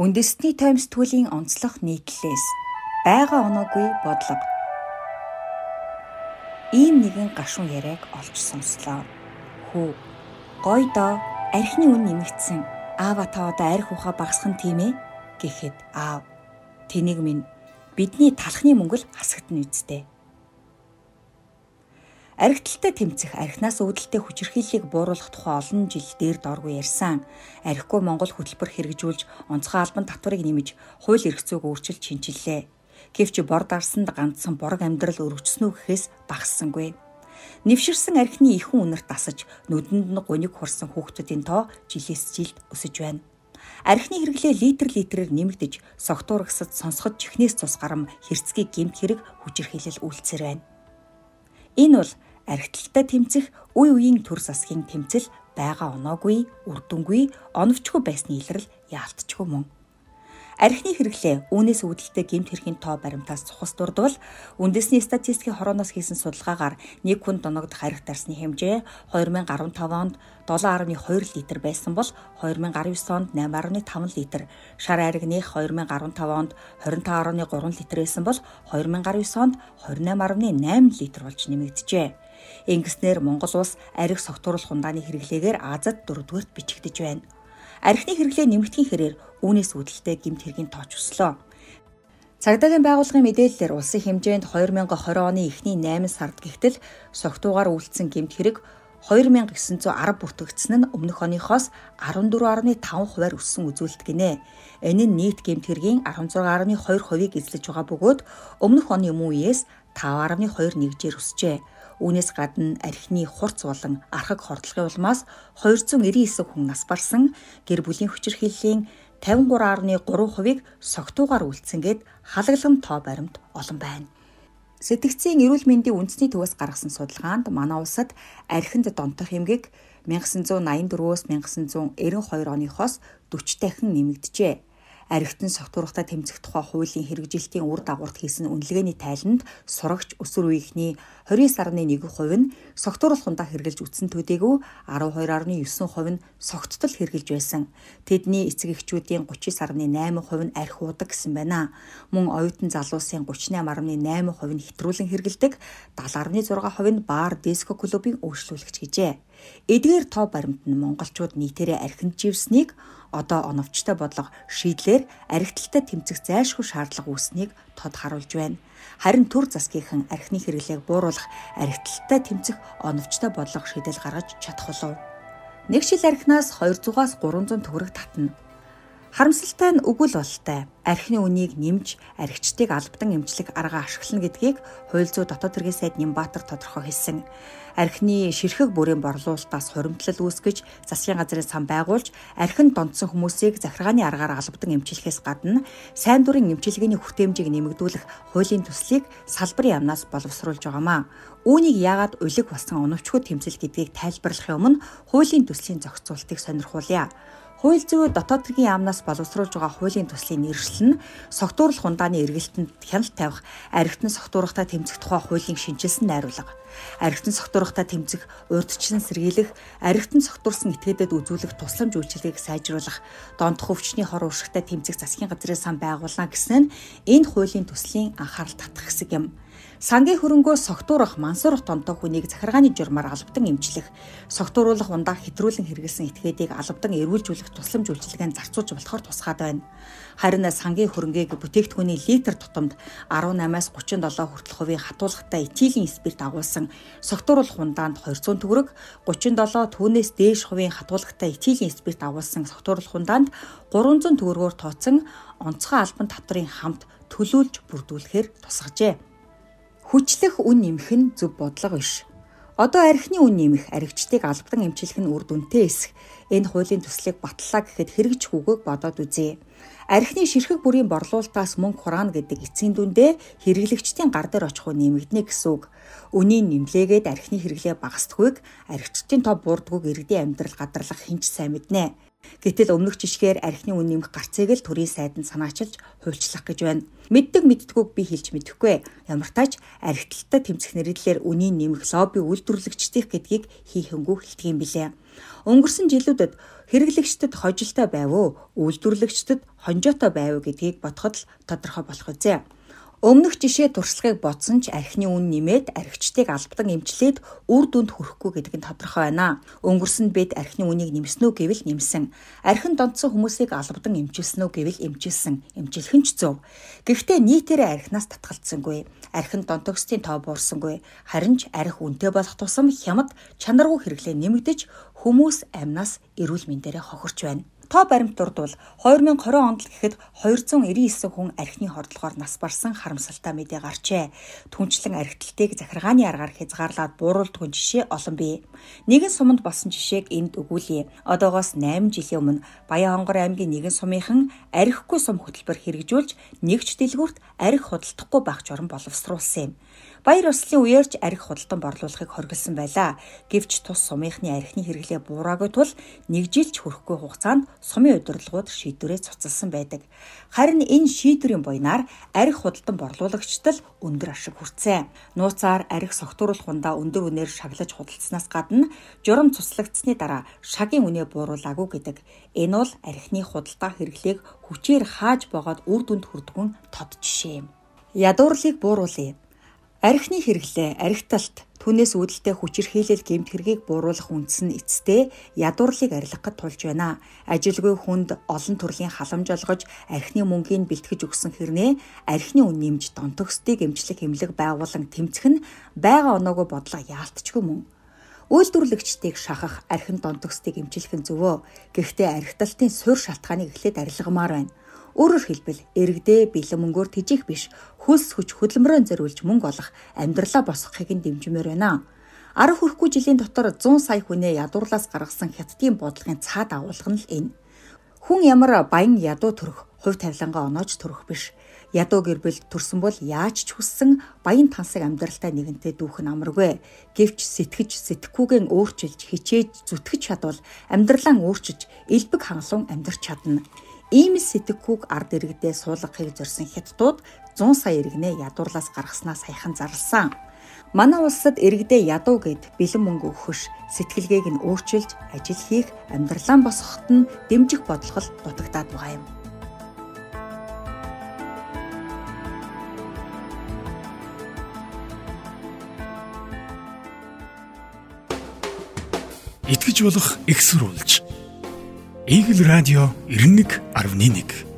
Үндэсний тойм сэтгүүлийн онцлог нийтлэлээс байгаа оноогүй бодлого. Ийм нэгэн гашуун яриаг олж сонслоо. Хүү. Гой доо архины үн нэмэгдсэн. Аава та одоо арх ухаа багасхан тийм ээ гэхэд аав. Тэнийг минь бидний талхны мөнгөл хасагдна үсттэй. Архиталтай тэмцэх архинаас үүдэлтэй хүчирхийллийг бууруулах тухай олон жил дээр дооргүй ярьсан. Архигүй Монгол хөтөлбөр хэрэгжүүлж онцгой албан татварыг нэмж хууль эрх зүйг өөрчилж шинчиллээ. Гэвч бор дарсанд ганцхан борог амьдрал өргөжснөө гэхээс багассангүй. Нэвширсэн архины ихэн үнэрт дасаж нүдэнд нь гуниг хурсан хүүхдүүдийн тоо жилээс жилд өсөж байна. Архины хэрэглээ литр литрээр нэмэгдэж, согтуурагсад сонсоход чихнээс цус гарам хэрцгий гэмт хэрэг хүчирхийлэл үйлцээр байна. Энэ бол архиталтай тэмцэх үе үеийн төр засгийн тэмцэл байгаа оноогүй, үрдэнгүй, оновчгүй байсны илрэл яалтчгүй мөн. Архины хэрэглээ үүнээс үүдэлтэй гэмт хэргийн тоо баримтаас цухас дурдвал үндэсний статистикийн хорооноос хийсэн судалгаагаар нэг хүн доногдох арх дарсны хэмжээ 2015 онд 7.2 литр байсан бол 2019 онд 8.5 литр, шар аригных 2015 онд 25.3 литр байсан бол 2019 онд 28.8 литр болж нэмэгджээ. Ингэснээр Монгол улс арх согтууруулах ундааны хэрэглээгээр Азад дөрөвдүгээрт бичигдэж байна. Архины хэрэглээ нэмэгдэхийн хэрээр үүнээс үүдэлтэй гэмт хэргийн тооч өслөө. Цагдаагийн байгууллагын мэдээллээр улсын хэмжээнд 2020 оны эхний 8 сард гихтэл согтуугаар үйлдсэн гэмт хэрэг 2910 бүртгэгдсэн нь өмнөх оныхоос 14.5 хувиар өссөн үзүүлэлт гинэ. Энэ нь нийт гэмт хэргийн 16.2%-ийг эзлэж байгаа бөгөөд өмнөх оны мөн үеэс 5.2 нэгжээр өсжээ. Үүнээс гадна архины хурц болон архаг хордлогын улмаас 299 хүн нас барсан, гэр бүлийн хүчирхийллийн 53.3%-ыг согтуугаар үйлцсэнгээд халаглам тоо баримт олон байна. Сэтгцийн эрүүл мэндийн үндэсний төвөөс гаргасан судалгаанд манай улсад архинд донтох эмгэг 1984-өөс 1992 оныхоос 40 дахин нэмэгджээ архитан согтуурхтай тэмцэх тухай хуулийн хэрэгжилтийн үр дагаварт хийсэн үнэлгээний тайланд сурагч өсвөр үеийнхний 29.1% нь согтууруулахундаа хэрэгжилж үтсэн төдийгүй 12.9% нь согттол хэрэгжилж байсан. Тэдний эцэг эхчүүдийн 39.8% нь архи удаг гэсэн байна. Мөн оюутан залуусын 38.8% нь хэтрүүлэн хэрэгжилдэг, 70.6% нь бар диско клубын үйлчлүүлэгч гэжээ. Эдгээр тоо баримт нь монголчууд нийтээрээ архинд живснийг одоо оновчтой бодлого шийдлэр архиталтай тэмцэх зайлшгүй шаардлага үүснийг тод харуулж байна. Харин төр засгийнхан архины хэрэглээг бууруулах архиталтай тэмцэх оновчтой бодлого шийдэл гаргаж чадах болов. Нэг жил архинаас 200-аас 300 төгрөг татна. Харамсалтай нь үгэл болтой. Архины үнийг нэмж архичдыг албадан эмчлэх арга ашиглана гэдгийг хууль зүйн дотоод хэргийн сайд Нямбатар тодорхой хэлсэн. Архины ширхэг бүрийн борлуулалтаас хуримтлал үүсгэж засгийн газрын сан байгуулж архинд донтсон хүмүүсийг захиргааны аргаар албадан эмчлэхээс гадна сайн дурын эмчилгээний хүртээмжийг нэмэгдүүлэх хуулийн төслийг салбарын яамнаас боловсруулж байгаамаа. Үүнийг яагаад улиг болсон оновчгүй тэмцэл гэдгийг тайлбарлахын өмнө хуулийн төслийн зохицуултыг сонирхуулъя. Хууль зүйн дотоод хэргийн яамнаас боловсруулж байгаа хуулийн төслийн нэршил нь согтууруулах ундааны эргэлтэнд хяналт тавих, архитан согтуурахтай тэмцэх тухай хуулийн шинжилсэн найруулга. Архитан согтуурахтай тэмцэх, урьдчилан сэргийлэх, архитан согтуурсан этгээдэд үзүүлэх тусламж үйлчилгээг сайжруулах, донтох өвчний хор уршигтай тэмцэх засгийн газрын сан байгуулна гэсэн нь энэ хуулийн төслийн анхаарал татах хэсэг юм сангийн хөрөнгөө согтуурах мансуур тонтой хүнийг захиргааны журмаар албадан эмчлэх, согтууруулах ундаа хэтрүүлэн хэрэгэлсэн этгээдийг албадан эрүүлжүүлэх тусламж үйлчилгээнд зарцуулж болохоор тусгаад байна. Харин сангийн хөрөнгийг бүтээгдэхүүний литр тутамд 18-аас 37 хүртэл хувийн хатуулгатай этилийн спирт агуулсан согтууруулах ундаанд 200 төгрөг, 37 түүнээс дээш хувийн хатуулгатай этилийн спирт агуулсан согтууруулах ундаанд 300 төгрөгөөр тооцсон онцгой албан татврын хамт төлөөлж бүрдүүлэхээр тусгажээ. Хүчлэх үн нэмэх нь зөв бодлого биш. Одоо архины үн нэмэх аригчдыг албадан эмчлэх нь үр дүнтэй эсэх. Энэ хуулийн төслийг батлаа гэхэд хэрэгж хүүгөөг бодоод үзье. Архины ширхэг бүрийн борлуулалтаас мөнгө хураана гэдэг эцсийн дүндээ хэрэглэгчдийн гар дээр очих уу нэмэгдэнэ гэсэн үг. Үнийн нэмлээгээд архины хэрэглээ багасдаггүйг аригчдын тоо буурдгүйг иргэдийн амьдрал гадарлах хинч сайн мэднэ. Гэтэл өмнөх жишгээр архины үн нэмэх гарцыг л төрийн сайд нь санаачилж хуульчлах гэж байна. Мэддэг мэддгүйг би хэлж мэдэхгүй. Ямар тач архиталтад тэмцэх нэрлэлээр үнийн нэмэх лобби үйлдвэрлэгчдийн гэдгийг хийхэнгүй хэлдэг юм билээ. Өнгөрсөн жилүүдэд хэрэглэгчдэд хожилтой байв уу, үйлдвэрлэгчдэд хонжоотой байв гэдгийг бодоход л тодорхой болох үзье. Өмнөх жишээ туршлагыг бодсон ч архины үн нэмээд архичдыг албадан эмчлээд үр дүнд хүрэхгүй гэдэг нь тодорхой байна. Өнгөрсөнд бид архины үнийг нэмсэн үү гэвэл нэмсэн. Архин донтсон хүмүүсийг албадан эмчилсэн үү гэвэл эмчилсэн. Эмчилэх нь ч зөв. Гэхдээ нийтээрээ архинаас татгалцсангүй. Архин донтогчдын тоо буурсангүй. Харин ч арх үнэтэй болох тусам хямд чанаргүй хэрэглээ нэмэгдэж хүмүүс амнаас эрүүл мэндээрээ хохирч байна. Тоо баримт дурдвал 2020 онд л гэхэд 299 хүн архины хордлогоор нас барсан харамсалтай мэдээ гарчээ. Түнчлэн архиталтыг захиргааны аргаар хязгаарлаад бууруулдгүй жишээ олон бий. Нэгэн суманд болсон жишээг энд өгүүлье. Одоогоос 8 жилийн өмнө Баян-Хонгор аймгийн нэгэн сумынхан архихгүй сум хөтөлбөр хэрэгжүүлж нэгч дэлгүүрт архи худалдахгүй байх журам боловсруулсан юм. Баяр ёслолын үеэрч архи худалдан борлуулахыг хориглосон байлаа. Гэвч тус сумынхны архины хэрэглээ буураагүй тул нэг жилч хүрэхгүй хугацаанд сумын удирдлагууд шийдвэрээ цуцалсан байдаг. Харин энэ шийдвэрийн буйнаар архи худалдан борлуулагчдад өндөр ашиг хүрцээ. Нууцаар архи согтууруулах хундаа өндөр үнээр шаглаж худалдсанаас гадна журам цуслагдсны дараа шагийн үнэ бууруулаагүй гэдэг. Энэ бол архины худалдаа хэрэглээг хүчээр хааж богоод үр дүнд хүрдгүн тод жишээ юм. Ядуурлыг бууруулъя. Архины хэрэглээ, архиталт, түүнээс үүдэлтэй хүчирхийлэл гэмт хэргийг бууруулах үндэс нь эцэстээ ядуурлыг арилгахад тулж байна. Ажилгүй хүнд олон төрлийн халамж олгож архины мөнгийг бэлтгэж өгсөн хэрнээ архины үн нэмж донтогсдыг эмчлэх эмнэлэг байгуулан тэмцэх нь байгаа оноогүй бодлого яалтчгүй мөн. Үйлдвэрлэгчдийг шахах, архин донтогсдыг эмчлэх нь зөвөө. Гэхдээ архиталтын суурь шалтгааныг эхлээд арилгамаар байна. Өөрөөр хэлбэл эрэгдээ бэлэн мөнгөөр тижих биш хөлс хүч хөдөлмөрөөр зориулж мөнгө олох амьдралаа босгохыг нь дэмжмээр байна. Арга хүрхгүй жилийн дотор 100 сая хүнээ ядуурлаас гаргасан хятадын бодлогын цаад агуулга нь л энэ. Хүн ямар баян ядуу төрөх, хувь тавилангаа оноож төрөх биш. Ядуу гэр бүл төрсөн бол яаж ч хүссэн баян тансаг амьдралтай нэгэнтэй дүүхэн амаргүй. Гэвч сэтгэж сэтгэхгүйгэн өөрчилж хичээж зүтгэж чадвал амьдралаа өөрчиж элбэг хангалуун амьдрч чадна. Ийм сэтгэхүйг ард иргэдээ суулгахыг зорьсон хятадууд 100 сая иргэнээ ядуурлаас гаргаснаа саяхан зарласан. Манай улсад иргэдээ ядуу гэд бэлэн мөнгө өгөхөш сэтгэлгээг нь өөрчилж ажил хийх амьдралаа босгоход нь дэмжих бодлого дутагдаад байгаа юм. итгэж болох экссурулж Игэл радио 91.1